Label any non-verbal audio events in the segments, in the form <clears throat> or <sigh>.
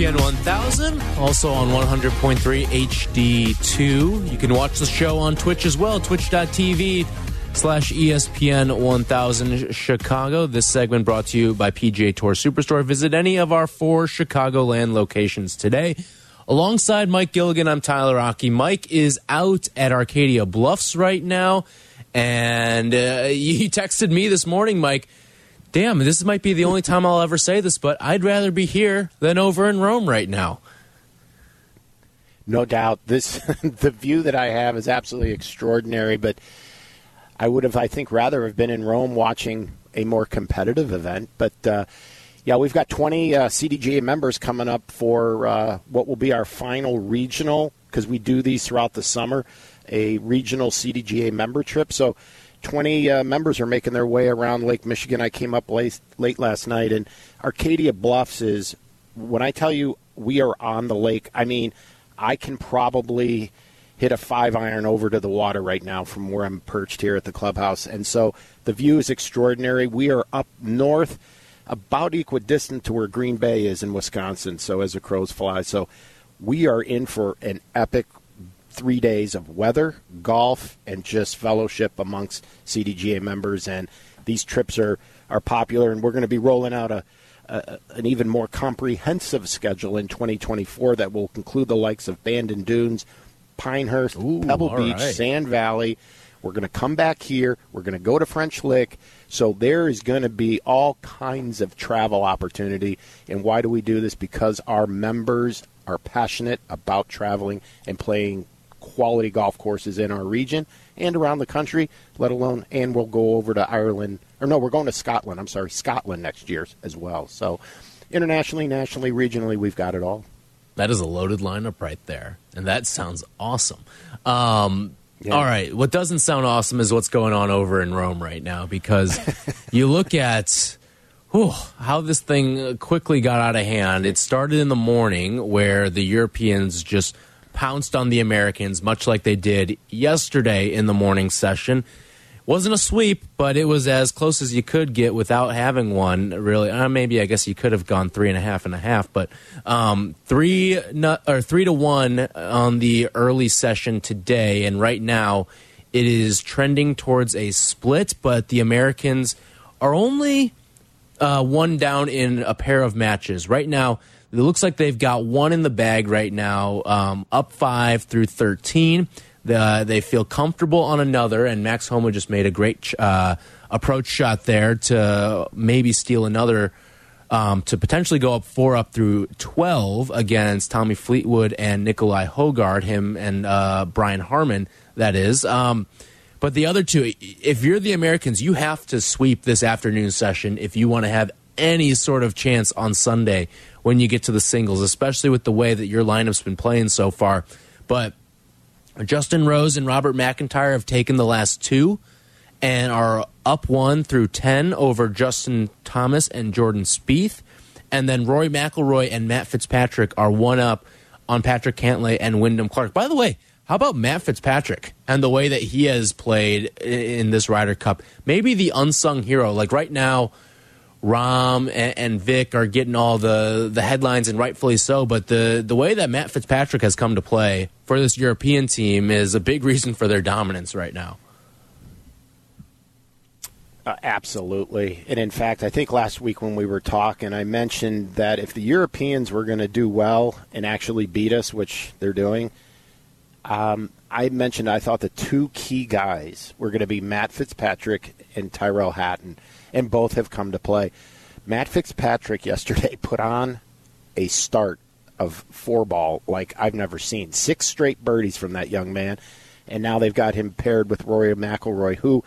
ESPN 1000, also on 100.3 HD2. You can watch the show on Twitch as well, twitch.tv slash ESPN 1000 Chicago. This segment brought to you by PGA Tour Superstore. Visit any of our four Chicagoland locations today. Alongside Mike Gilligan, I'm Tyler Rocky. Mike is out at Arcadia Bluffs right now, and uh, <laughs> he texted me this morning, Mike damn, this might be the only time I'll ever say this, but I'd rather be here than over in Rome right now. No doubt. This <laughs> the view that I have is absolutely extraordinary, but I would have I think rather have been in Rome watching a more competitive event, but uh, yeah, we've got 20 uh, CDGA members coming up for uh, what will be our final regional because we do these throughout the summer, a regional CDGA member trip. So 20 uh, members are making their way around Lake Michigan. I came up late, late last night, and Arcadia Bluffs is, when I tell you we are on the lake, I mean, I can probably hit a five iron over to the water right now from where I'm perched here at the clubhouse. And so the view is extraordinary. We are up north, about equidistant to where Green Bay is in Wisconsin, so as the crows fly. So we are in for an epic three days of weather, golf, and just fellowship amongst CDGA members. And these trips are, are popular, and we're going to be rolling out a, a an even more comprehensive schedule in 2024 that will include the likes of Bandon Dunes, Pinehurst, Ooh, Pebble Beach, right. Sand Valley. We're going to come back here. We're going to go to French Lick. So there is going to be all kinds of travel opportunity. And why do we do this? Because our members are passionate about traveling and playing quality golf courses in our region and around the country, let alone, and we'll go over to Ireland. Or no, we're going to Scotland. I'm sorry, Scotland next year as well. So internationally, nationally, regionally, we've got it all. That is a loaded lineup right there, and that sounds awesome. Um, Yeah. All right, what doesn't sound awesome is what's going on over in Rome right now because <laughs> you look at whew, how this thing quickly got out of hand. It started in the morning where the Europeans just pounced on the Americans, much like they did yesterday in the morning session. Wasn't a sweep, but it was as close as you could get without having one. Really, uh, maybe I guess you could have gone three and a half and a half, but um, three or three to one on the early session today, and right now it is trending towards a split. But the Americans are only uh, one down in a pair of matches. Right now, it looks like they've got one in the bag right now, um, up five through 13. The, they feel comfortable on another, and Max Homa just made a great uh, approach shot there to maybe steal another. Um, to potentially go up four up through 12 against Tommy Fleetwood and Nikolai Højgaard, him and uh, Brian Harman, that is. Um, but the other two, if you're the Americans, you have to sweep this afternoon session if you want to have any sort of chance on Sunday when you get to the singles, especially with the way that your lineup's been playing so far. But Justin Rose and Robert McIntyre have taken the last two and are up one through 10 over Justin Thomas and Jordan Spieth. And then Rory McIlroy and Matt Fitzpatrick are one up on Patrick Cantlay and Wyndham Clark. By the way, how about Matt Fitzpatrick and the way that he has played in this Ryder Cup? Maybe the unsung hero. Like right now, Rahm and, and Vic are getting all the, the headlines, and rightfully so. But the, the way that Matt Fitzpatrick has come to play for this European team is a big <laughs> reason for their dominance right now. Uh, absolutely. And in fact, I think last week when we were talking, I mentioned that if the Europeans were going to do well and actually beat us, which they're doing, um, I mentioned I thought the two key guys were going to be Matt Fitzpatrick and Tyrell Hatton, and both have come to play. Matt Fitzpatrick yesterday <laughs> put on a start of four ball like I've never seen. Six straight birdies from that young man, and now they've got him paired with Rory McIlroy, who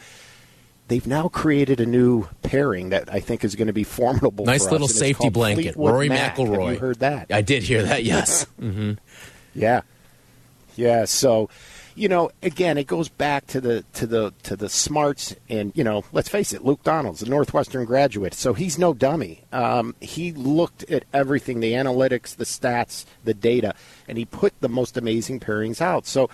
they've now created a new pairing that I think is going to be formidable. Nice little us, safety blanket, Fleetwood Rory Mac. McIlroy. Have you heard that? I did hear that. <laughs> Yes. mm-hmm. Yeah, yeah. So, you know, again, it goes back to the to the to the smarts, and you know, let's face it, Luke Donald's a Northwestern graduate, so he's no dummy. Um, he looked at everything, the analytics, the stats, the data, and he put the most amazing pairings out. So.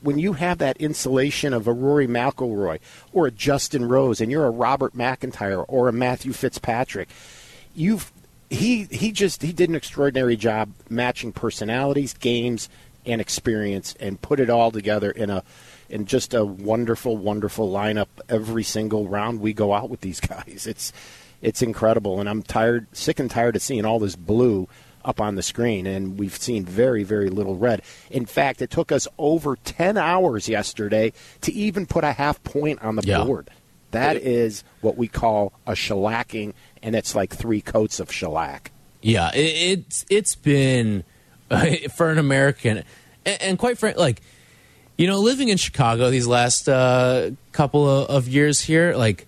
When you have that insulation of a Rory McIlroy or a Justin Rose, and you're a Robert McIntyre or a Matthew Fitzpatrick, you've he he just he did an extraordinary job matching personalities, games, and experience, and put it all together in a in just a wonderful, wonderful lineup. Every single round we go out with these <laughs> guys, it's it's incredible, and I'm tired, sick and tired of seeing all this blue up on the screen, and we've seen very, very little red. In fact, it took us over 10 hours yesterday to even put a half point on the Yeah. board. That is what we call a shellacking, and it's like three coats of shellac. Yeah, it, it's it's been <laughs> for an American, and, and quite frankly, like you know, living in Chicago these last uh, couple of, of years here, like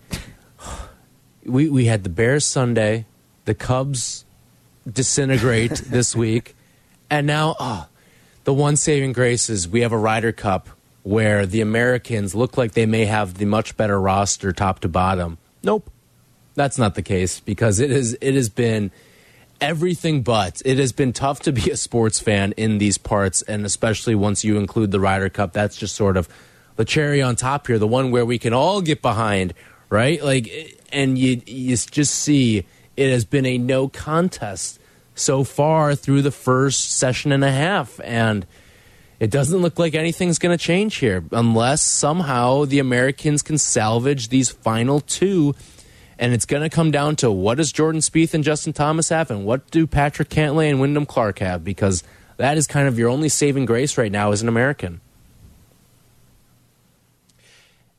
<sighs> we we had the Bears Sunday, the Cubs disintegrate <laughs> this week, and now oh, the one saving grace is we have a Ryder Cup where the Americans look like they may have the much better roster top to bottom. Nope, that's not the case because it is it has been everything but. It has been tough to be a sports fan in these parts and especially once you include the Ryder Cup that's just sort of the cherry on top here the one where we can all get behind right? Like and you you just see it has been a no contest so far through the first session and a half and it doesn't look like anything's going to change here unless somehow the Americans can salvage these final two and it's going to come down to what does Jordan Spieth and Justin Thomas have, and what do Patrick Cantlay and Wyndham Clark have? Because that is kind of your only saving grace right now as an American.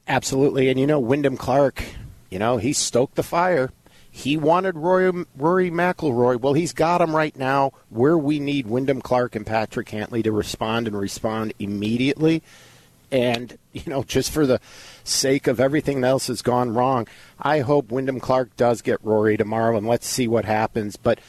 Absolutely, and you know Wyndham Clark, you know he stoked the fire. He wanted Rory, Rory McIlroy. Well, he's got him right now where we need Wyndham Clark and Patrick Cantlay to respond and respond immediately. And, you know, just for the sake of everything else that's gone wrong, I hope Wyndham Clark does get Rory tomorrow, and let's see what happens. But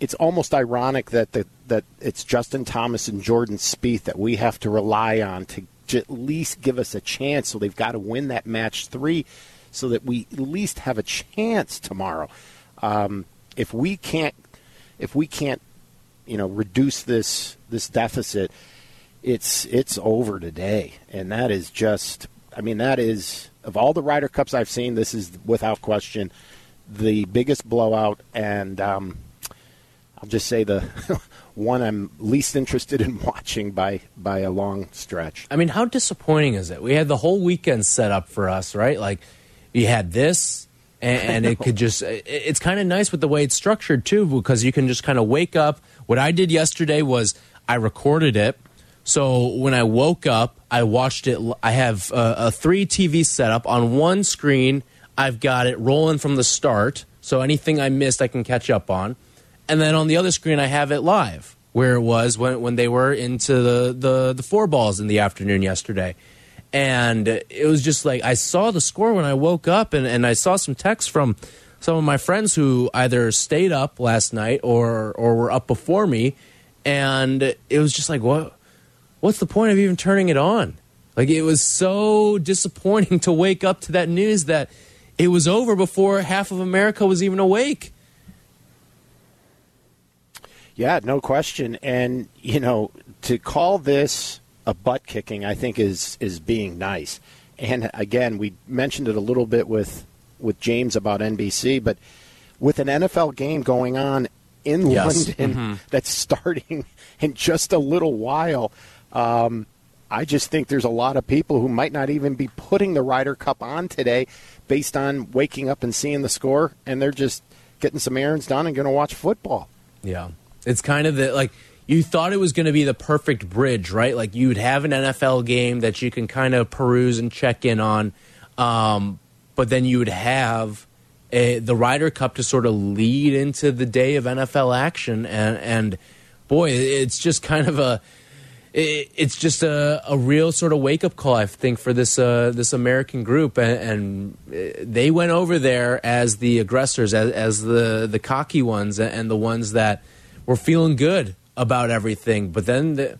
it's almost ironic that the, that it's Justin Thomas and Jordan Spieth that we have to rely on to j- at least give us a chance. So they've got to win that match three, so that we at least have a chance tomorrow. Um, if we can't, if we can't, you know, reduce this this deficit, it's it's over today, and that is just. I mean, that is of all the Ryder Cups I've seen, this is without question the biggest blowout, and um, I'll just say the <laughs> one I'm least interested in <laughs> watching by by a long stretch. I mean, how disappointing is it? We had the whole weekend set up for us, right? Like, you had this, and, <laughs> and it could just, it's kind of nice with the way it's structured, too, because you can just kind of wake up. What I did yesterday was I recorded it. So when I woke up, I watched it. I have a, a three TV setup on one screen. I've got it rolling from the start. So anything I missed, I can catch up on. And then on the other screen, I have it live, where it was when, when they were into the, the, the four balls in the afternoon yesterday. And it was just like I saw the score when I woke up, and, and I saw some texts from some of my friends who either stayed up last night or, or were up before me. And it was just like, what? What's the point of even turning it on? Like, it was so <laughs> disappointing to wake up to that news that it was over before half of America was even awake. Yeah, no question. And you know, to call this a butt kicking, I think is is being nice. And again, we mentioned it a little bit with with James about NBC, but with an NFL game going on in Yes. London mm-hmm. <laughs> that's starting <laughs> in just a little while. Um, I just think there's a lot of people who might not even be putting the Ryder Cup on today based on waking up and seeing the score, and they're just getting some errands done and going to watch football. Yeah. It's kind of the like you thought it was going to be the perfect bridge, right? Like you'd have an NFL game that you can kind of peruse and check in on, um, but then you would have a, the Ryder Cup to sort of lead into the day of NFL action, and and boy, it's just kind of a. it, it's just a, a real sort of wake up call, I think, for this uh, this American group, and, and, uh, they went over there as the aggressors, as, as the the cocky ones, and the ones that were feeling good about everything. But then. The,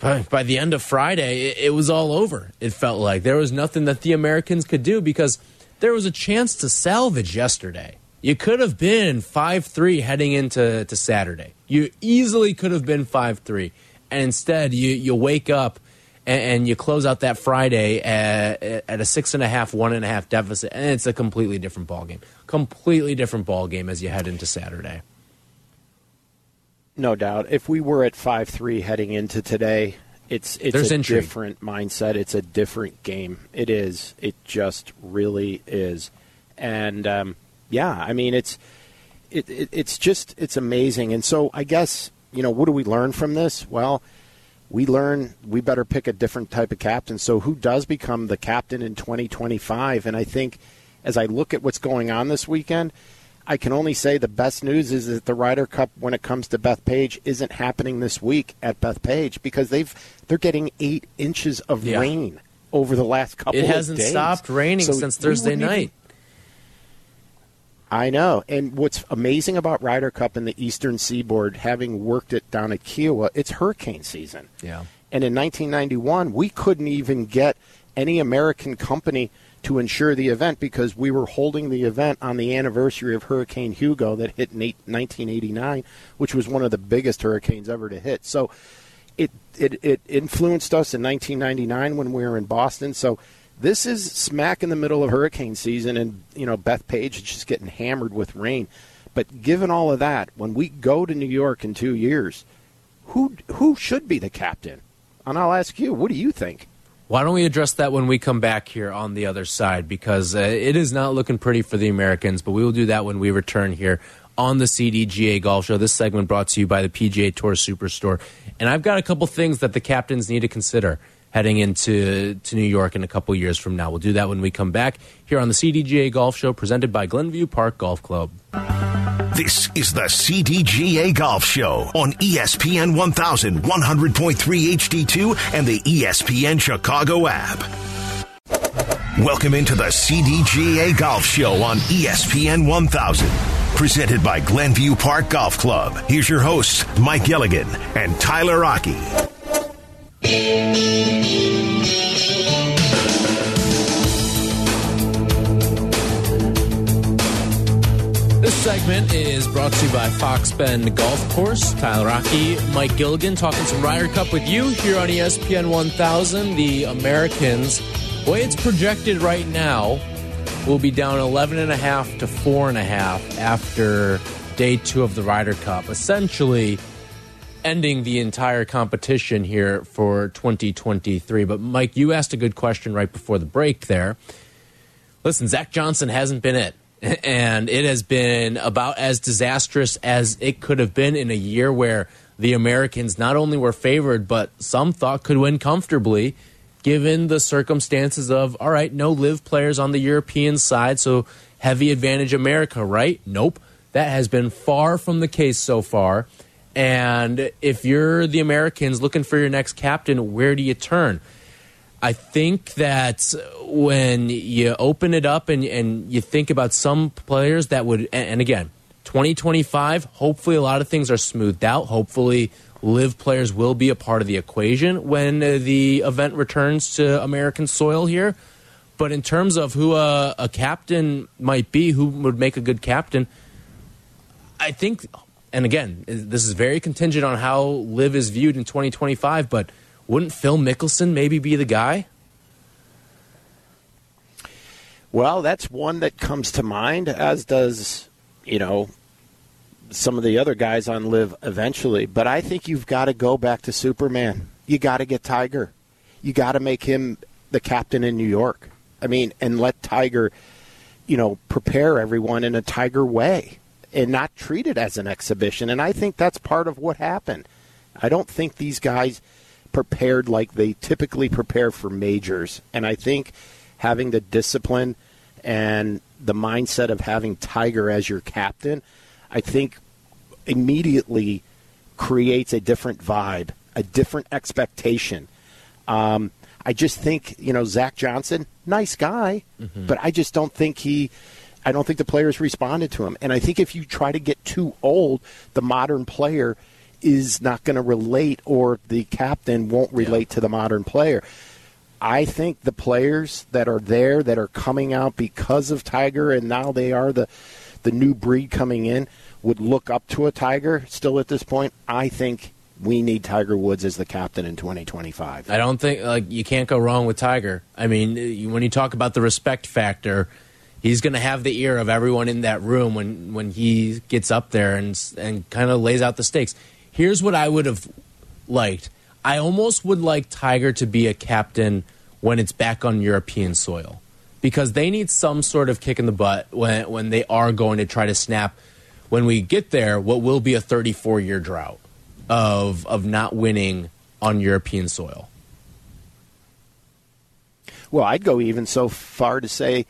by, by the end of Friday, it, it was all over. It felt like there was nothing that the Americans could do because there was a chance to salvage yesterday. You could have been 5 3 heading into to Saturday. You easily could have been 5 3 and instead you you wake up and, and you close out that Friday at, at, a six and a half, one and a half deficit, and it's a completely different ball game. Completely different ball game as you head into Saturday. No doubt. If we were at five three heading into today, it's it's There's a intrigue. different mindset. It's a different game. It is. It just really is. And um, yeah, I mean it's it, it, it's just it's amazing. And so I guess you know, what do we learn from this? Well, we learn we better pick a different type of captain. So who does become the captain in 2025? And I think as I look at what's going on this weekend, I can only say the best news is that the Ryder Cup, when it comes to Bethpage, isn't happening this week at Bethpage because they've they're getting eight inches of yeah. rain over the last couple. It hasn't stopped raining so since Thursday night. Even, I know. And what's amazing about Ryder Cup in the Eastern Seaboard, having worked it down at Kiawah, it's hurricane season. Yeah. And in 1991, we couldn't even get any American company to insure the event because we were holding the event on the anniversary of Hurricane Hugo that hit in 1989, which was one of the biggest hurricanes ever to hit. So it, it, it influenced us in 1999 when we were in Boston. So this is smack in the middle of hurricane season, and you know Bethpage is just getting hammered with rain. But given all of that, when we go to New York in two years, who who should be the captain? And I'll ask you, what do you think? Why don't we address that when we come back here on the other side? Because uh, it is not looking pretty for the Americans, but we will do that when we return here on the CDGA Golf Show. This segment brought to you by the PGA Tour Superstore. And I've got a couple things that the captains need to consider heading into to New York in a couple years from now. We'll do that when we come back here on the CDGA Golf Show presented by Glenview Park Golf Club. This is the CDGA Golf Show on ESPN 1100.3 HD2 and the ESPN Chicago app. Welcome into the CDGA Golf Show on ESPN 1000. Presented by Glenview Park Golf Club. Here's your hosts, Mike Gilligan and Tyler Rocky. This segment is brought to you by Fox Bend Golf Course. Tyler Rocky, Mike Gilligan talking some Ryder Cup with you here on ESPN 1000. The Americans, way it's projected right now, will be down 11.5 to 4.5 after day two of the Ryder Cup. Essentially, ending the entire competition here for 2023. But Mike, you asked a good question right before the break there. Listen, Zach Johnson hasn't been it. <laughs> And it has been about as disastrous as it could have been in a year where the Americans not only were favored, but some thought could win comfortably, given the circumstances of, all right, no LIV players on the European side, so heavy advantage America, right? Nope. That has been far from the case so far. And if you're the Americans looking for your next captain, where do you turn? I think that when you open it up and, and you think about some players that would, and again, 2025, hopefully a lot of things are smoothed out. Hopefully, LIV players will be a part of the equation when uh, the event returns to American soil here. But in terms of who a, a captain might be, who would make a good captain, I think and again, this is very contingent on how LIV is viewed in 2025, but wouldn't Phil Mickelson maybe be the guy? Well, that's one that comes to mind, as does, you know, some of the other guys on LIV eventually. But I think you've got to go back to Superman. You got to get Tiger. You got to make him the captain in New York. I mean, and let Tiger, you know, prepare everyone in a Tiger way and not treat it as an exhibition. And I think that's part of what happened. I don't think these guys prepared like they typically prepare for majors. And I think having the discipline and the mindset of having Tiger as your captain, I think immediately creates a different vibe a different expectation. Um, I just think you know Zach Johnson, nice guy, mm-hmm. but I just don't think he. I don't think the players responded to him, and I think if you try to get too old, the modern player is not going to relate, or the captain won't relate yeah. to the modern player. I think the players that are there that are coming out because of Tiger, and now they are the the new breed coming in, would look up to a Tiger. Still at this point, I think we need Tiger Woods as the captain in 2025. I don't think like you can't go wrong with Tiger. I mean, when you talk about the respect factor, he's going to have the ear of everyone in that room when when he gets up there and and kind of lays out the stakes. Here's what I would have liked. I almost would like Tiger to be a captain when it's back on European soil because they need some sort of kick in the butt when when they are going to try to snap when we get there what will be a 34 year drought of of not winning on European soil. Well, I'd go even so far to say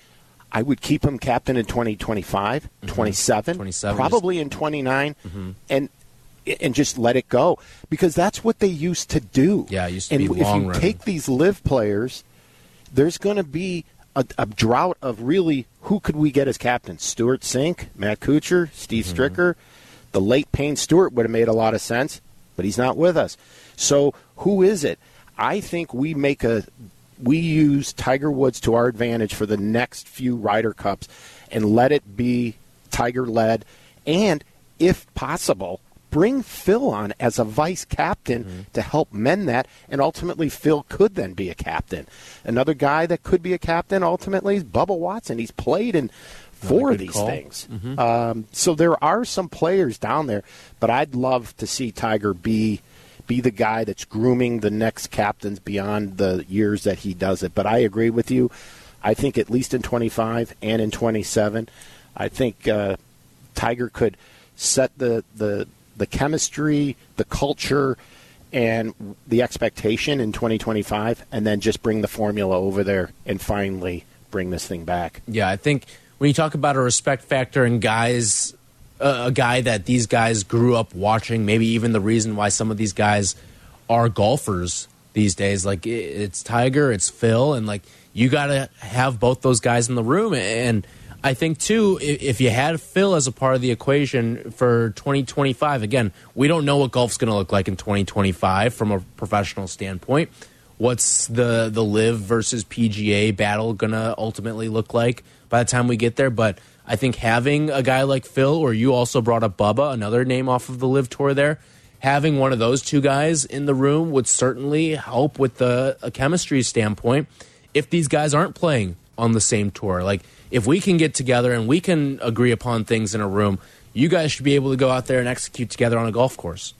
I would keep him captain in 2025, mm-hmm. 27, 27, probably in 29 mm-hmm. and and just let it go because that's what they used to do. Yeah, used to and be if you take these LIV players, there's going to be a, a, drought of really who could we get as captain? Stewart Cink, Matt Kuchar, Steve mm-hmm. Stricker, the late Payne Stewart would have made a lot of sense, but he's not with us. So who is it? I think we make a we use Tiger Woods to our advantage for the next few Ryder Cups and let it be Tiger led and if possible bring Phil on as a vice captain mm-hmm. to help mend that, and ultimately Phil could then be a captain. Another guy that could be a captain ultimately is Bubba Watson. He's played in four of these call. things. Mm-hmm. Um, so there are some players down there, but I'd love to see Tiger be be the guy that's grooming the next captains beyond the years that he does it. But I agree with you. I think at least in 25 and in 27, I think uh, Tiger could set the, the the chemistry, the culture, and the expectation in 2025, and then just bring the formula over there and finally bring this thing back. Yeah, I think when you talk about a respect factor and guys, a guy that these guys grew up watching, maybe even the reason why some of these guys are golfers these days, like it's Tiger, it's Phil, and like you got to have both those guys in the room and I think too, if you had Phil as a part of the equation for 2025, again, we don't know what golf's going to look like in 2025 from a professional standpoint. What's the the LIV versus PGA battle going to ultimately look like by the time we get there? But I think having a guy like Phil, or you also brought up Bubba, another name off of the LIV tour there, having one of those two guys in the room would certainly help with the chemistry standpoint. If these guys aren't playing on the same tour, like if we can get together and we can agree upon things in a room, you guys should be able to go out there and execute together on a golf course.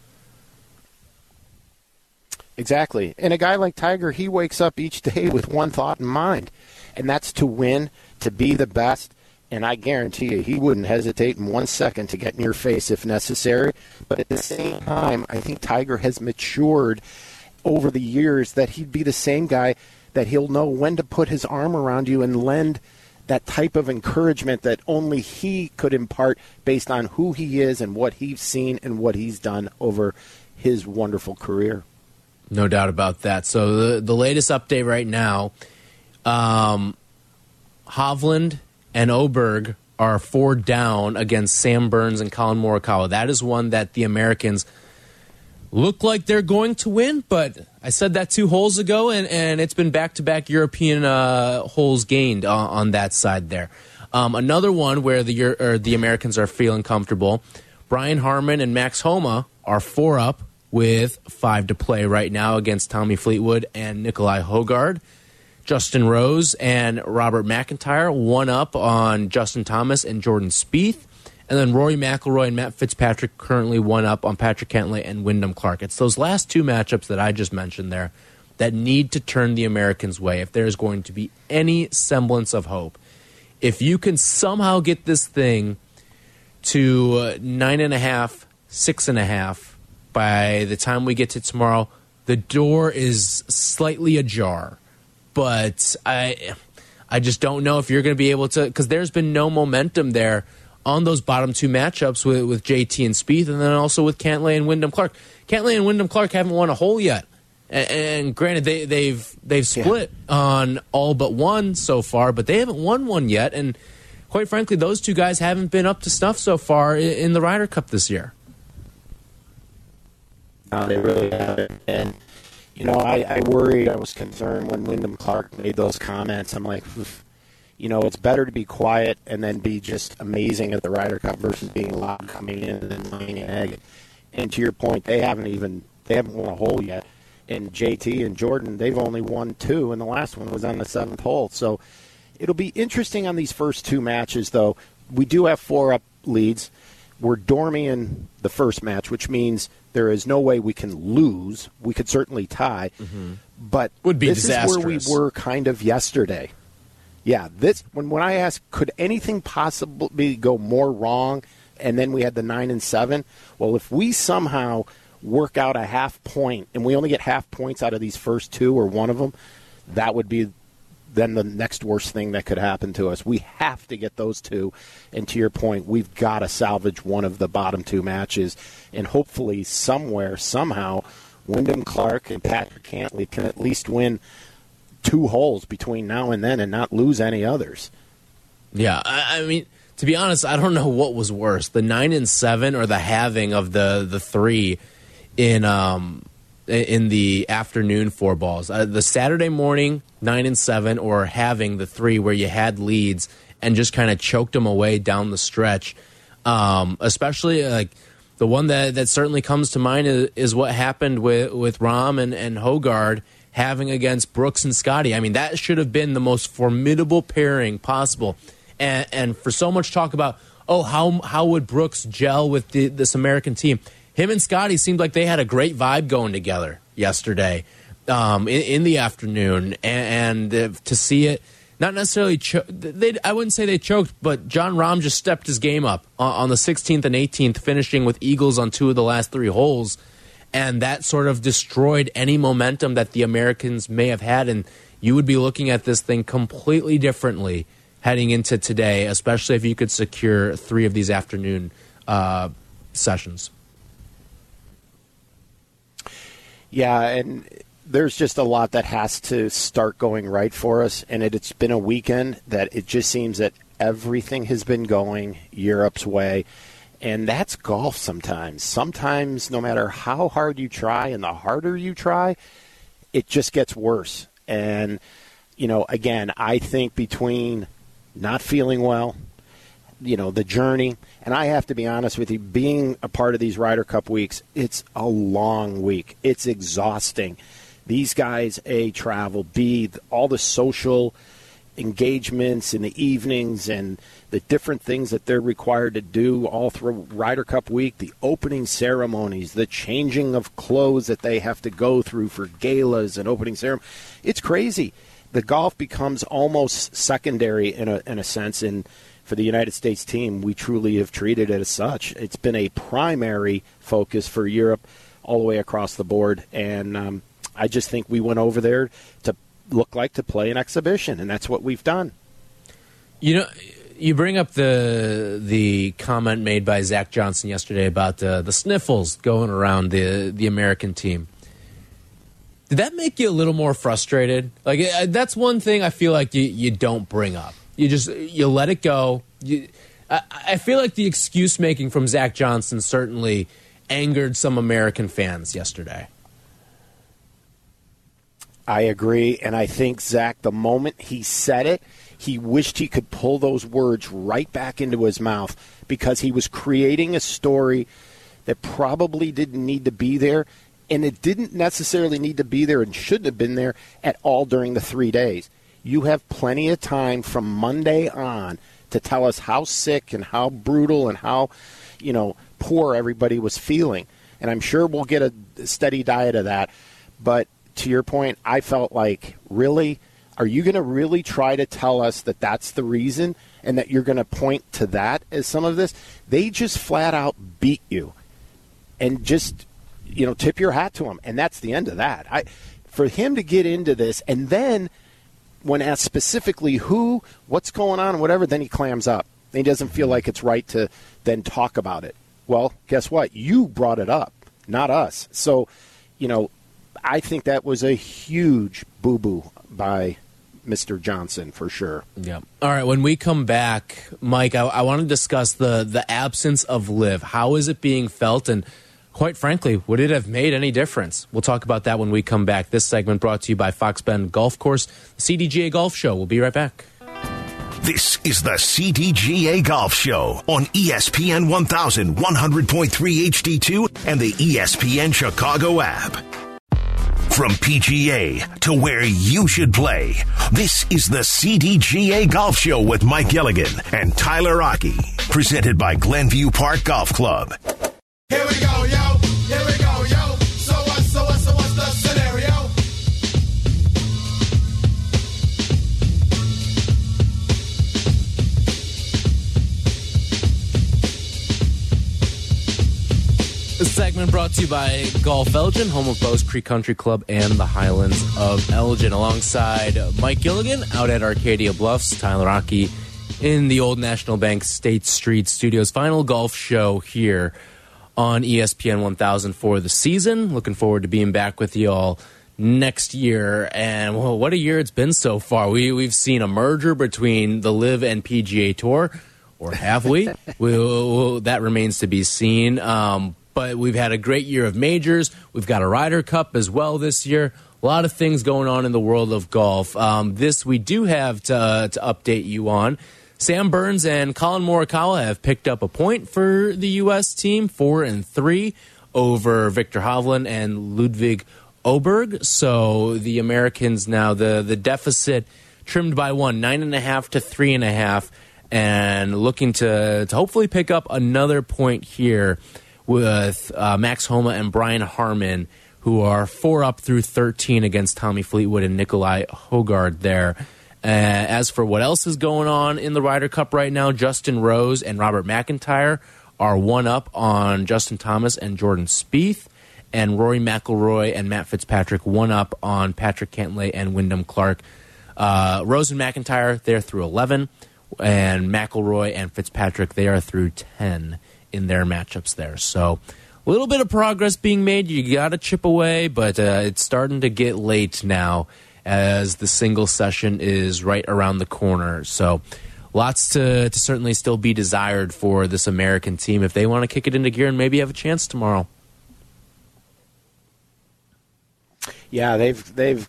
Exactly. And a guy like Tiger, he wakes up each day <laughs> with one thought in mind, and that's to win, to be the best. And I guarantee you, he wouldn't hesitate in one second to get in your face if necessary. But at the same time, I think Tiger has matured over the years that he'd be the same guy that he'll know when to put his arm around you and lend – that type of encouragement that only he could impart based on who he is and what he's seen and what he's done over his wonderful career. No doubt about that. So the the latest update right now, um, Hovland and Åberg are four down against Sam Burns and Collin Morikawa. That is one that the Americans look like they're going to win, but I said that two holes ago, and, and it's been back to back European uh, holes gained on, on, that side there. Um, another one where the the Americans are feeling comfortable. Brian Harman and Max Homa are four up with five to play right now against Tommy Fleetwood and Nikolai Højgaard. Justin Rose and Robert McIntyre one up on Justin Thomas and Jordan Spieth. And then Rory McIlroy and Matt Fitzpatrick currently one up on Patrick Cantlay and Wyndham Clark. It's those last two matchups that I just mentioned there that need to turn the Americans' way if there's going to be any semblance of hope. If you can somehow get this thing to uh, nine and a half, six and a half by the time we get to tomorrow, the door is slightly ajar. But I, I just don't know if you're going to be able to because there's been no momentum there on those bottom two matchups with, with JT and Spieth, and then also with Cantlay and Wyndham Clark. Cantlay and Wyndham Clark haven't won a hole yet. And, and granted, they, they've they've split yeah. on all but one so far, but they haven't won one yet. And quite frankly, those two guys haven't been up to snuff so far in, in the Ryder Cup this year. No, they really haven't. And you know, I, I worried, I was concerned when Wyndham Clark made those comments. I'm like, you know, it's better to be quiet and then be just amazing at the Ryder Cup versus being loud coming in and laying an egg. And to your point, they haven't even they haven't won a hole yet. And JT and Jordan, they've only won two, and the last one was on the seventh hole. So it'll be interesting on these first two matches, though. We do have four up leads. We're dorming in the first match, which means there is no way we can lose. We could certainly tie, mm-hmm. but would be this disastrous. is where we were kind of yesterday. Yeah, this when when I asked, could anything possibly go more wrong? And then we had the nine and seven. Well, if we somehow work out a half point and we only get half points out of these first two or one of them, that would be then the next worst thing that could happen to us. We have to get those two. And to your point, we've got to salvage one of the bottom two matches. And hopefully, somewhere, somehow, Wyndham Clark and Patrick Cantlay can at least win two holes between now and then and not lose any others. Yeah, I, I mean, to be honest, I don't know what was worse, the nine and seven or the having of the the three in um in the afternoon four balls. Uh, the Saturday morning nine and seven, or having the three where you had leads and just kind of choked them away down the stretch. Um, especially like the one that that certainly comes to mind is, is what happened with with Rahm and and Hojgaard having against Brooks and Scotty. I mean, that should have been the most formidable pairing possible. And, and for so much talk about, oh, how how would Brooks gel with the, this American team? Him and Scotty seemed like they had a great vibe going together yesterday um, in, in, the afternoon, and, and uh, to see it. Not necessarily, cho- they, I wouldn't say they choked, but Jon Rahm just stepped his game up on, on the 16th and 18th, finishing with eagles on two of the last three holes and that sort of destroyed any momentum that the Americans may have had. And you would be looking at this thing completely differently heading into today, especially if you could secure three of these afternoon uh, sessions. Yeah, and there's just a lot that has to start going right for us. And it, it's been a weekend that it just seems that everything has been going Europe's way. And that's golf sometimes. Sometimes, no matter how hard you try and the harder you try, it just gets worse. And, you know, again, I think between not feeling well, you know, the journey, and I have to be honest with you, being a part of these Ryder Cup weeks, it's a long week. It's exhausting. These guys, A, travel, B, all the social engagements in the evenings and the different things that they're required to do all through Ryder Cup week, the opening ceremonies, the changing of clothes that they have to go through for galas and opening ceremony. It's crazy. The golf becomes almost secondary in a in a sense and for the United States team, we truly have treated it as such. It's been a primary focus for Europe all the way across the board and um, I just think we went over there to look like to play an exhibition, and that's what we've done. You know, you bring up the the comment made by Zach Johnson yesterday about uh, the sniffles going around the the American team. Did that make you a little more frustrated? Like that's one thing I feel like you you don't bring up. You just you let it go. You, I, I feel like the excuse making from Zach Johnson certainly angered some American fans yesterday. I agree. And I think, Zach, the moment he said it, he wished he could pull those words right back into his mouth because he was creating a story that probably didn't need to be there. And it didn't necessarily need to be there and shouldn't have been there at all during the three days. You have plenty of time from Monday on to tell us how sick and how brutal and how, you know, poor everybody was feeling. And I'm sure we'll get a steady diet of that. But to your point, I felt like, really? Are you going to really try to tell us that that's the reason and that you're going to point to that as some of this? They just flat out beat you and just, you know, tip your hat to them. And that's the end of that. I, for him to get into this and then when asked specifically who, what's going on, whatever, then he clams up. he doesn't feel like it's right to then talk about it. Well, guess what? You brought it up, not us. So, you know, I think that was a huge boo boo by Mr. Johnson for sure. Yeah. All right. When we come back, Mike, I, I want to discuss the the absence of LIV. How is it being felt, and quite frankly, would it have made any difference? We'll talk about that when we come back. This segment brought to you by Fox Bend Golf Course, the CDGA Golf Show. We'll be right back. This is the CDGA Golf Show on ESPN 1100.3 HD2 and the ESPN Chicago app. From PGA to where you should play, this is the CDGA Golf Show with Mike Gilligan and Tyler Rocky, presented by Glenview Park Golf Club. Here we go, This segment brought to you by Golf Elgin, home of Bowes Creek Country Club and the Highlands of Elgin, alongside Mike Gilligan out at Arcadia Bluffs, Tyler Rocky in the Old National Bank State Street Studios. Final golf show here on ESPN 1000 for the season. Looking forward to being back with you all next year. And well, what a year it's been so far. We we've seen a merger between the LIV and PGA Tour, or have we? <laughs> we we- that remains to be seen. Um, but we've had a great year of majors. We've got a Ryder Cup as well this year. A lot of things going on in the world of golf. Um, this we do have to, to update you on. Sam Burns and Collin Morikawa have picked up a point for the U.S. team, four and three over Viktor Hovland and Ludvig Åberg. So the Americans now the the deficit trimmed by one, nine and a half to three and a half, and looking to to hopefully pick up another point here with uh, Max Homa and Brian Harman, who are four up through 13 against Tommy Fleetwood and Nikolai Højgaard there. Uh, as for what else is going on in the Ryder Cup right now, Justin Rose and Robert McIntyre are one up on Justin Thomas and Jordan Spieth, and Rory McIlroy and Matt Fitzpatrick one up on Patrick Cantlay and Wyndham Clark. Uh, Rose and McIntyre they're through 11, and McIlroy and Fitzpatrick they are through 10 in their matchups there. So a little bit of progress being made. You got to chip away, but uh, it's starting to get late now as the single session is right around the corner. So lots to, to certainly still be desired for this American team if they want to kick it into gear and maybe have a chance tomorrow. Yeah, they've they've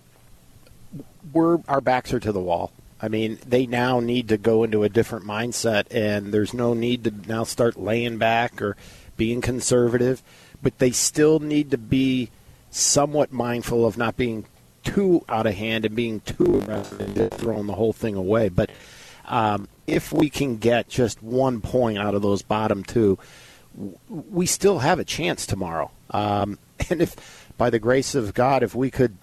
we're our backs are to the wall. I mean, they now need to go into a different mindset, and there's no need to now start laying back or being conservative, but they still need to be somewhat mindful of not being too out of hand and being too aggressive and throwing the whole thing away. But um, if we can get just one point out of those bottom two, we still have a chance tomorrow. Um, <laughs> and if, by the grace of God, if we could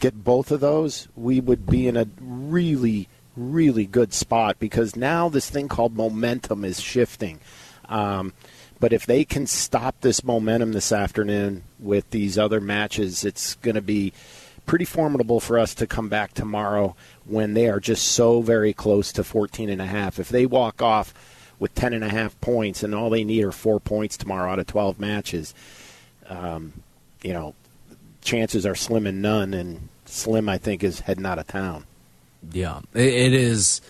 get both of those, we would be in a really, really good spot because now this thing called momentum is shifting. Um, but if they can stop this momentum this afternoon with these other matches, it's going to be pretty formidable for us to come back tomorrow when they are just so very close to 14 and a half. If they walk off with 10 and a half points and all they need are four points tomorrow out of 12 matches, um, you know, chances are slim and none. And Slim, I think, is heading out of town. Yeah, it, it is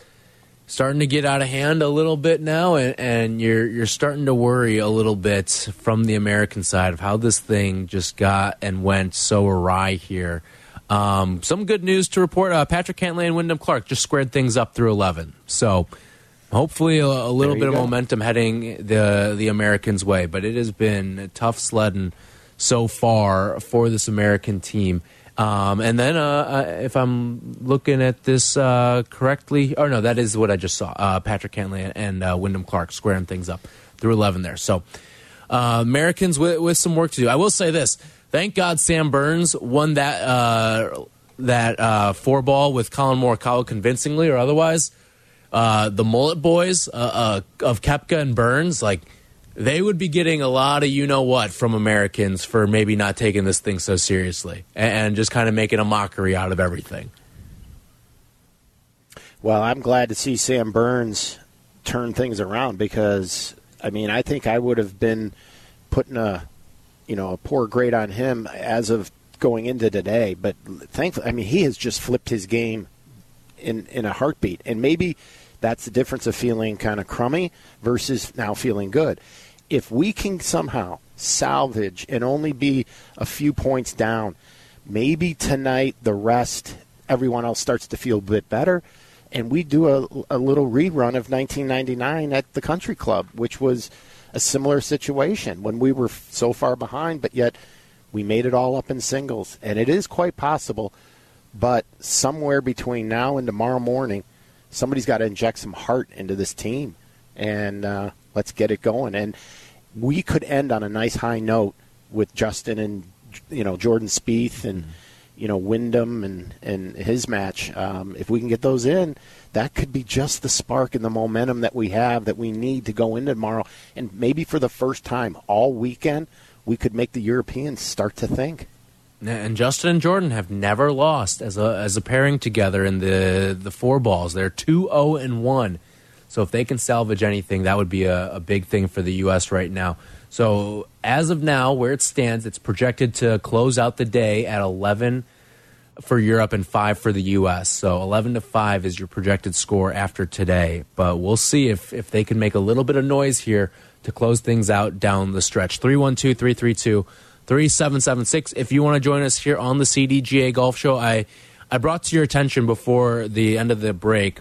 starting to get out of hand a little bit now, and, and you're you're starting to worry a little bit from the American side of how this thing just got and went so awry here. Um, some good news to report: uh, Patrick Cantlay and Wyndham Clark just squared things up through eleven. So hopefully a, a little bit of go. momentum heading the the Americans' way. But it has been a tough sledding so far for this American team. Um, and then, uh, uh, if I'm looking at this uh, correctly, or no, that is what I just saw. Uh, Patrick Cantlay and uh, Wyndham Clark squaring things up through 11 there. So, uh, Americans with, with some work to do. I will say this: thank God Sam Burns won that uh, that four ball with Collin Morikawa convincingly, or otherwise, the Mullet Boys of Koepka and Burns, like they would be getting a lot of you know what from Americans for maybe not taking this thing so seriously and, and just kind of making a mockery out of everything. Well, I'm glad to see Sam Burns turn things around because I mean I think I would have been putting a you know a poor grade on him as of going into today, but thankfully I mean he has just flipped his game in in a heartbeat, and maybe that's the difference of feeling kind of crummy versus now feeling good. If we can somehow salvage and only be a few points down, maybe tonight the rest everyone else starts to feel a bit better. And we do a, a little rerun of 1999 at the country club which was a similar situation when we were so far behind but yet we made it all up in singles. And it is quite possible but somewhere between now and tomorrow morning somebody's got to inject some heart into this team. And uh, let's get it going. And we could end on a nice high note with justin and you know jordan Spieth and you know Wyndham and and his match. Um, if we can get those in, that could be just the spark and the momentum that we have that we need to go into tomorrow. And maybe for the first time all weekend, we could make the Europeans start to think. And Justin and Jordan have never lost as a as a pairing together in the the four balls. They're 2-0 and one. So if they can salvage anything, that would be a, a big thing for the U.S. right now. So as of now, where it stands, it's projected to close out the day at 11 for Europe and 5 for the U.S. So 11 to 5 is your projected score after today. But we'll see if, if they can make a little bit of noise here to close things out down the stretch. 312 332 3776. If you want to join us here on the CDGA Golf Show, I, I brought to your attention before the end of the break.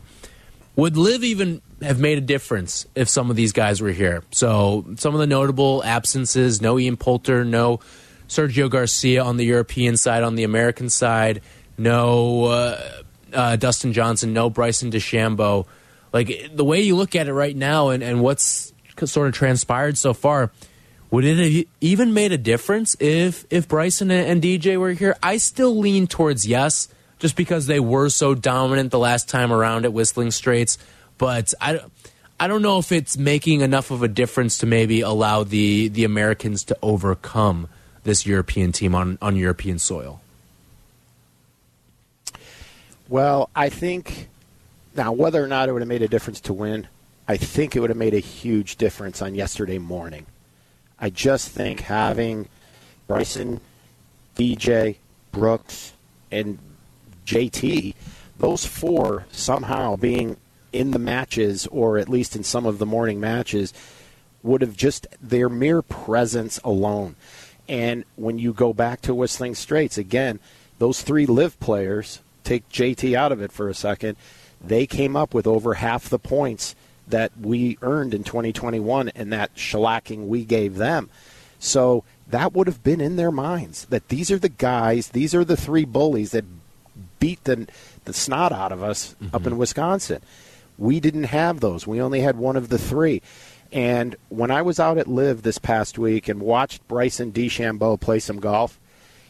Would LIV even have made a difference if some of these guys were here? So, some of the notable absences no Ian Poulter, no Sergio Garcia on the European side, on the American side, no uh, uh, Dustin Johnson, no Bryson DeChambeau. Like, the way you look at it right now and, and what's sort of transpired so far, would it have even made a difference if if Bryson and DJ were here? I still lean towards yes, just because they were so dominant the last time around at Whistling Straits. But I, I don't know if it's making enough of a difference to maybe allow the the Americans to overcome this European team on on European soil. Well, I think now whether or not it would have made a difference to win, I think it would have made a huge difference on yesterday morning. I just think having Bryson, DJ, Brooks, and JT, those four somehow being in the matches or at least in some of the morning matches would have just their mere presence alone. And when you go back to Whistling Straits, again, those three LIV players, take JT out of it for a second, they came up with over half the points that we earned in 2021 and that shellacking we gave them. So that would have been in their minds that these are the guys, these are the three bullies that beat the, the snot out of us mm-hmm. up in Wisconsin. We didn't have those. We only had one of the three. And when I was out at LIV this past week and watched Bryson DeChambeau play some golf,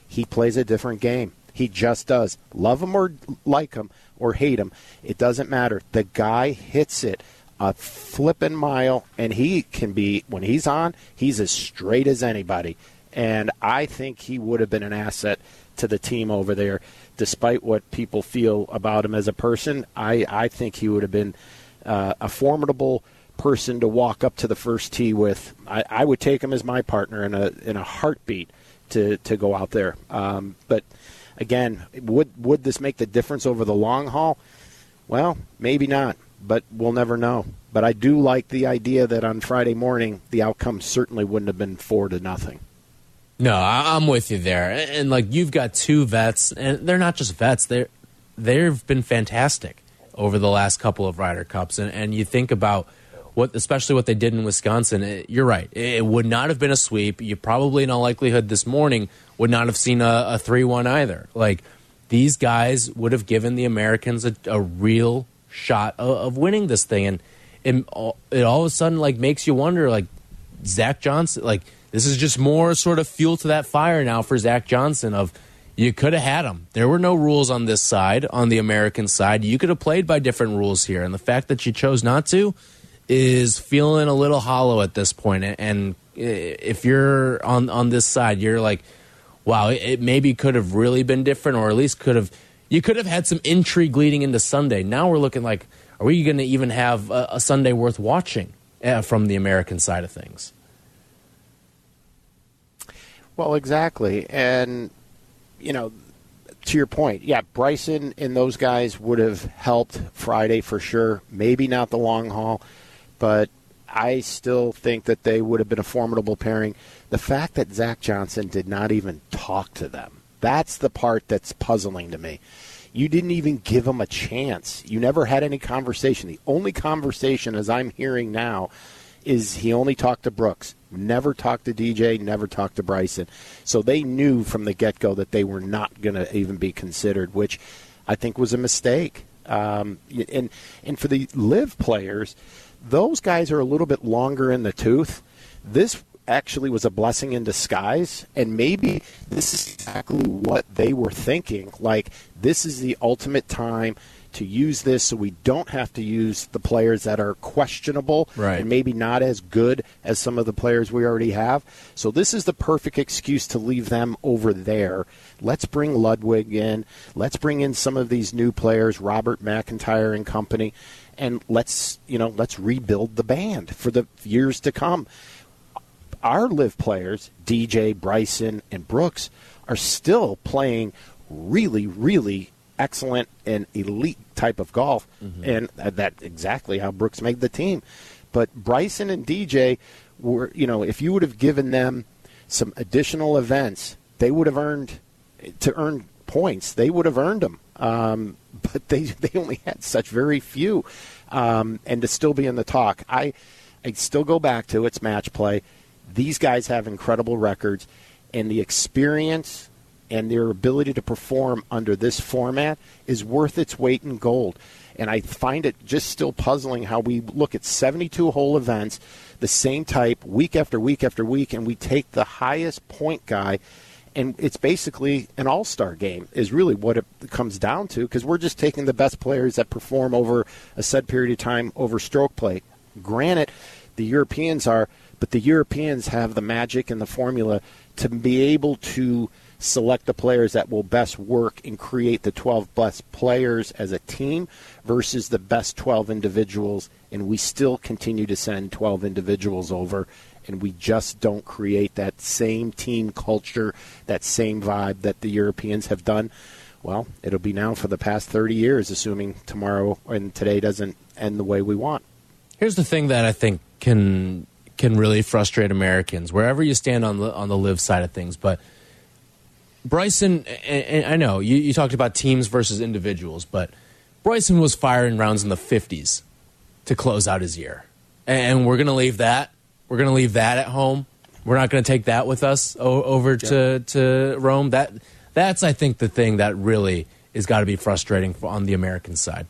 he plays a different game. He just does. Love him or like him or hate him, it doesn't matter. The guy hits it a flipping mile, and he can be when he's on. He's as straight as anybody, and I think he would have been an asset to the team over there, despite what people feel about him as a person. I I think he would have been uh, a formidable person to walk up to the first tee with. I, I would take him as my partner in a in a heartbeat to to go out there. Um, but again, would would this make the difference over the long haul? Well, maybe not but we'll never know. But I do like the idea that on Friday morning the outcome certainly wouldn't have been four to nothing. No, I'm with you there. And like you've got two vets, and they're not just vets; they're they've been fantastic over the last couple of Ryder Cups. And, and you think about what, especially what they did in Wisconsin. It, you're right; it would not have been a sweep. You probably, in all likelihood, this morning would not have seen a, a three-one either. Like these guys would have given the Americans a, a real shot of, of winning this thing, and it, it all of a sudden like makes you wonder, like Zach Johnson, like this is just more sort of fuel to that fire now for Zach Johnson of you could have had him. There were no rules on this side, on the American side. You could have played by different rules here, and the fact that you chose not to is feeling a little hollow at this point. And if you're on on this side, you're like, wow, it maybe could have really been different, or at least could have you could have had some intrigue leading into Sunday. Now we're looking like, are we going to even have a, a Sunday worth watching uh, from the American side of things? Well, exactly. And, you know, to your point, yeah, Bryson and those guys would have helped Friday for sure. Maybe not the long haul, but I still think that they would have been a formidable pairing. The fact that Zach Johnson did not even talk to them, that's the part that's puzzling to me. You didn't even give him a chance. You never had any conversation. The only conversation, as I'm hearing now, is he only talked to Brooks. Never talked to DJ, never talked to Bryson. So they knew from the get go that they were not going to even be considered, which I think was a mistake. Um, and and for the LIV players, those guys are a little bit longer in the tooth. This actually was a blessing in disguise, and maybe this is exactly what they were thinking. Like this is the ultimate time to use this so we don't have to use the players that are questionable Right. and maybe not as good as some of the players we already have. So this is the perfect excuse to leave them over there. Let's bring Ludvig in. Let's bring in some of these new players, Robert McIntyre and company, and let's you know let's rebuild the band for the years to come. Our LIV players, DJ, Bryson, and Brooks, are still playing really, really excellent and elite type of golf, and that's exactly how Brooks made the team. But Bryson and DJ were, you know, if you would have given them some additional events, they would have earned to earn points. They would have earned them, um, <laughs> but they they only had such very few, um, and to still be in the talk, I I still go back to it's match play. These guys have incredible records, and the experience and their ability to perform under this format is worth its weight in gold. And I find it just still puzzling how we look at 72 hole events, the same type, week after week after week, and we take the highest point guy. And it's basically an all star game, is really what it comes down to, because we're just taking the best players that perform over a set period of time over stroke play. Granted, the Europeans are, but the Europeans have the magic and the formula to be able to select the players that will best work and create the 12 best players as a team versus the best 12 individuals. And we still continue to send 12 individuals over, and we just don't create that same team culture, that same vibe that the Europeans have done. Well, it'll be now for the past 30 years, assuming tomorrow and today doesn't end the way we want. Here's the thing that I think can can really frustrate Americans wherever you stand on the on the LIV side of things. But Bryson, and, I know you, you talked about teams versus individuals, but Bryson was firing rounds in the 50s to close out his year, and we're gonna leave that. We're gonna leave that at home. We're not gonna take that with us o- over to to Rome. That that's I think the thing that really is got to be frustrating for, on the American side.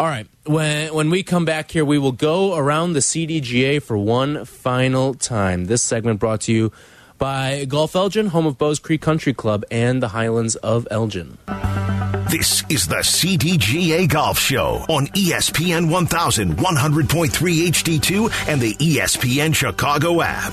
All right, when when we come back here, we will go around the CDGA for one final time. This segment brought to you by Golf Elgin, home of Bowes Creek Country Club and the Highlands of Elgin. This is the CDGA Golf Show on ESPN 1100.3 HD2 and the ESPN Chicago app.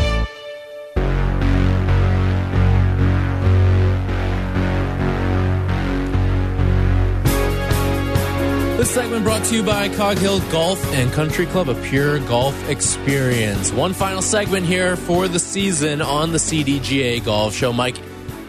This segment brought to you by Cog Hill Golf and Country Club, a pure golf experience. One final segment here for the season on the CDGA Golf Show. Mike,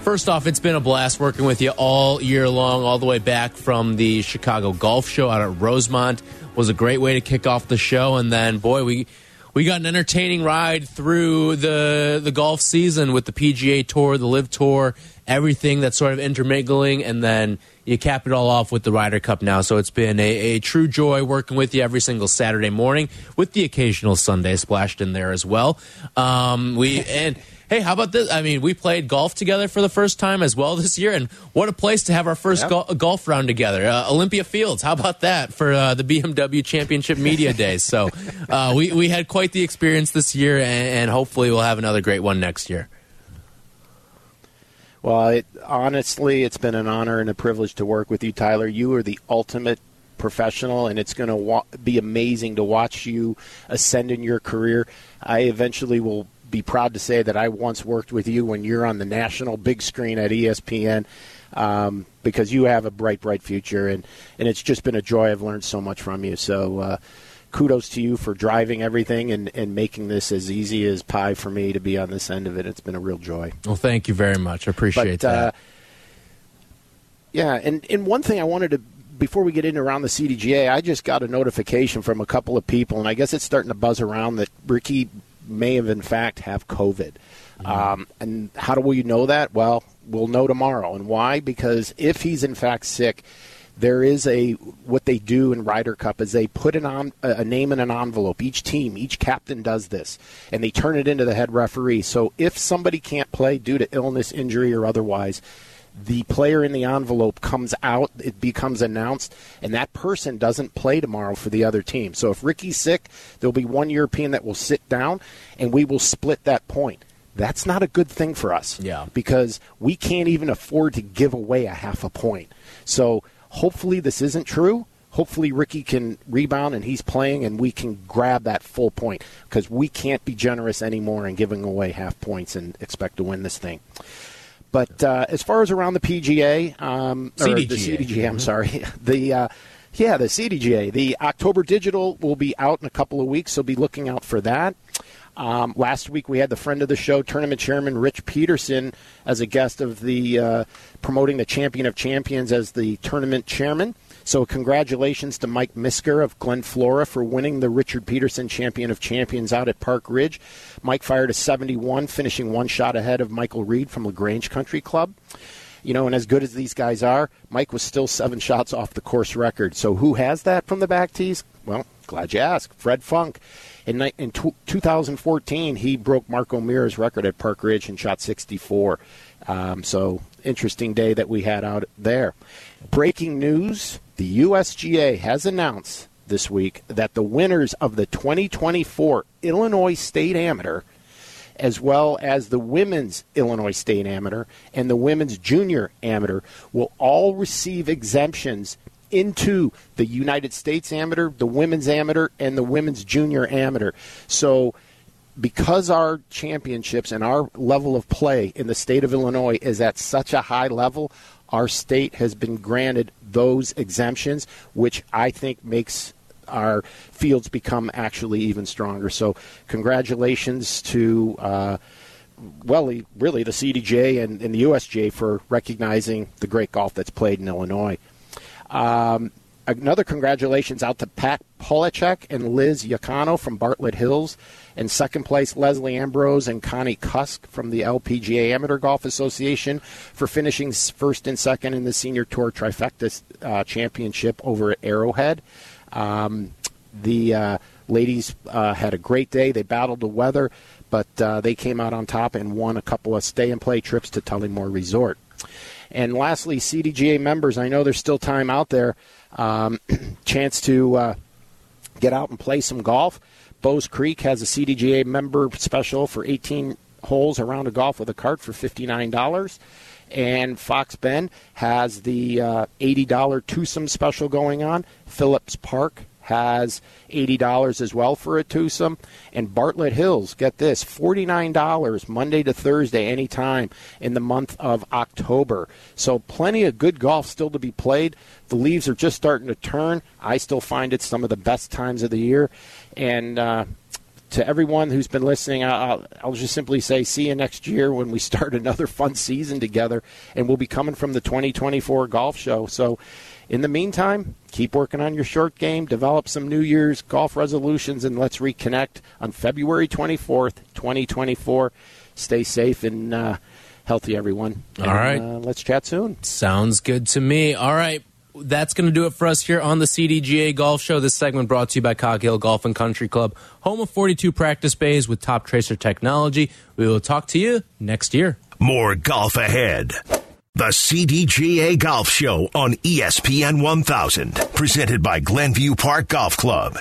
first off, it's been a blast working with you all year long, all the way back from the Chicago Golf Show out at Rosemont. Was a great way to kick off the show, and then boy, we we got an entertaining ride through the the golf season with the PGA Tour, the LIV Tour, everything that's sort of intermingling, and then you cap it all off with the Ryder Cup now. So it's been a, a true joy working with you every single Saturday morning, with the occasional Sunday splashed in there as well. Um, we and. Hey, how about this? I mean, we played golf together for the first time as well this year, and what a place to have our first gol- golf round together. Uh, Olympia Fields, how about that for uh, the BMW Championship Media Days? So uh, we, we had quite the experience this year, and, and hopefully we'll have another great one next year. Well, it, honestly, it's been an honor and a privilege to work with you, Tyler. You are the ultimate professional, and it's going to wa- be amazing to watch you ascend in your career. I eventually will be proud to say that I once worked with you when you're on the national big screen at ESPN. Um, because you have a bright, bright future, and, and it's just been a joy. I've learned so much from you. So, uh, kudos to you for driving everything and, and making this as easy as pie for me to be on this end of it. It's been a real joy. Well, thank you very much. I appreciate But, uh, that. Yeah, and, and one thing I wanted to before we get into around the CDGA, I just got a notification from a couple of people, and I guess it's starting to buzz around that Rickie may have in fact have COVID. Um, and how do we know that? Well, we'll know tomorrow. And why? Because if he's in fact sick, there is a what they do in Ryder Cup is they put an on, a name in an envelope. Each team, each captain does this, and they turn it into the head referee. So if somebody can't play due to illness, injury, or otherwise, the player in the envelope comes out, it becomes announced, and that person doesn't play tomorrow for the other team. So if Rickie's sick, there'll be one European that will sit down, and we will split that point. That's not a good thing for us. Yeah. Because we can't even afford to give away a half a point. So hopefully this isn't true. Hopefully Ricky can rebound and he's playing and we can grab that full point because we can't be generous anymore in giving away half points and expect to win this thing. But uh, as far as around the PGA, um, or the CDGA. CDGA, I'm sorry, <laughs> the uh, yeah, the CDGA, the October Digital will be out in a couple of weeks, so be looking out for that. Um, last week we had the friend of the show, tournament chairman Rich Peterson, as a guest of the uh, promoting the Champion of Champions as the tournament chairman. So congratulations to Mike Misker of Glen Flora for winning the Richard Peterson Champion of Champions out at Park Ridge. Mike fired a 71, finishing one shot ahead of Michael Reed from La Grange Country Club. You know, and as good as these guys are, Mike was still seven shots off the course record. So who has that from the back tees? Well, glad you asked. Fred Funk. In, in tw 2014, he broke Mark O'Meara's record at Park Ridge and shot 64. Um, so interesting day that we had out there. Breaking news: the USGA has announced this week that the winners of the 2024 Illinois State Amateur as well as the women's Illinois State Amateur and the women's Junior Amateur will all receive exemptions into the United States Amateur, the women's Amateur, and the women's Junior Amateur. So, because our championships and our level of play in the state of Illinois is at such a high level, our state has been granted those exemptions, which I think makes our fields become actually even stronger. So, congratulations to, uh, well, really the CDGA and, and the USGA for recognizing the great golf that's played in Illinois. Um, another congratulations out to Pat Polachek and Liz Yacano from Bartlett Hills. And second place, Leslie Ambrose and Connie Cusk from the LPGA Amateur Golf Association for finishing first and second in the Senior Tour Trifecta uh, Championship over at Arrowhead. Um, the uh, ladies uh, had a great day. They battled the weather, but uh, they came out on top and won a couple of stay and play trips to Tullymore Resort. And lastly, CDGA members, I know there's still time out there. Um, <clears throat> chance to uh, get out and play some golf. Bowes Creek has a CDGA member special for 18 holes around a golf with a cart for $59. And Fox Bend has the uh, $80 twosome special going on. Phillips Park has $80 as well for a twosome. And Bartlett Hills, get this, $49 Monday to Thursday, anytime in the month of October. So plenty of good golf still to be played. The leaves are just starting to turn. I still find it some of the best times of the year. And uh, to everyone who's been listening, I'll, I'll just simply say, see you next year when we <laughs> start another fun season together. And we'll be coming from the 2024 golf show. So, in the meantime, keep working on your short game, develop some New Year's golf resolutions, and let's reconnect on February 24th, 2024. Stay safe and uh, healthy, everyone. All And, right. Uh, let's chat soon. Sounds good to me. All right. That's going to do it for us here on the CDGA Golf Show. This segment brought to you by Cog Hill Golf and Country Club, home of 42 practice bays with Toptracer technology. We will talk to you next year. More golf ahead. The CDGA Golf Show on ESPN 1000, presented by Glenview Park Golf Club.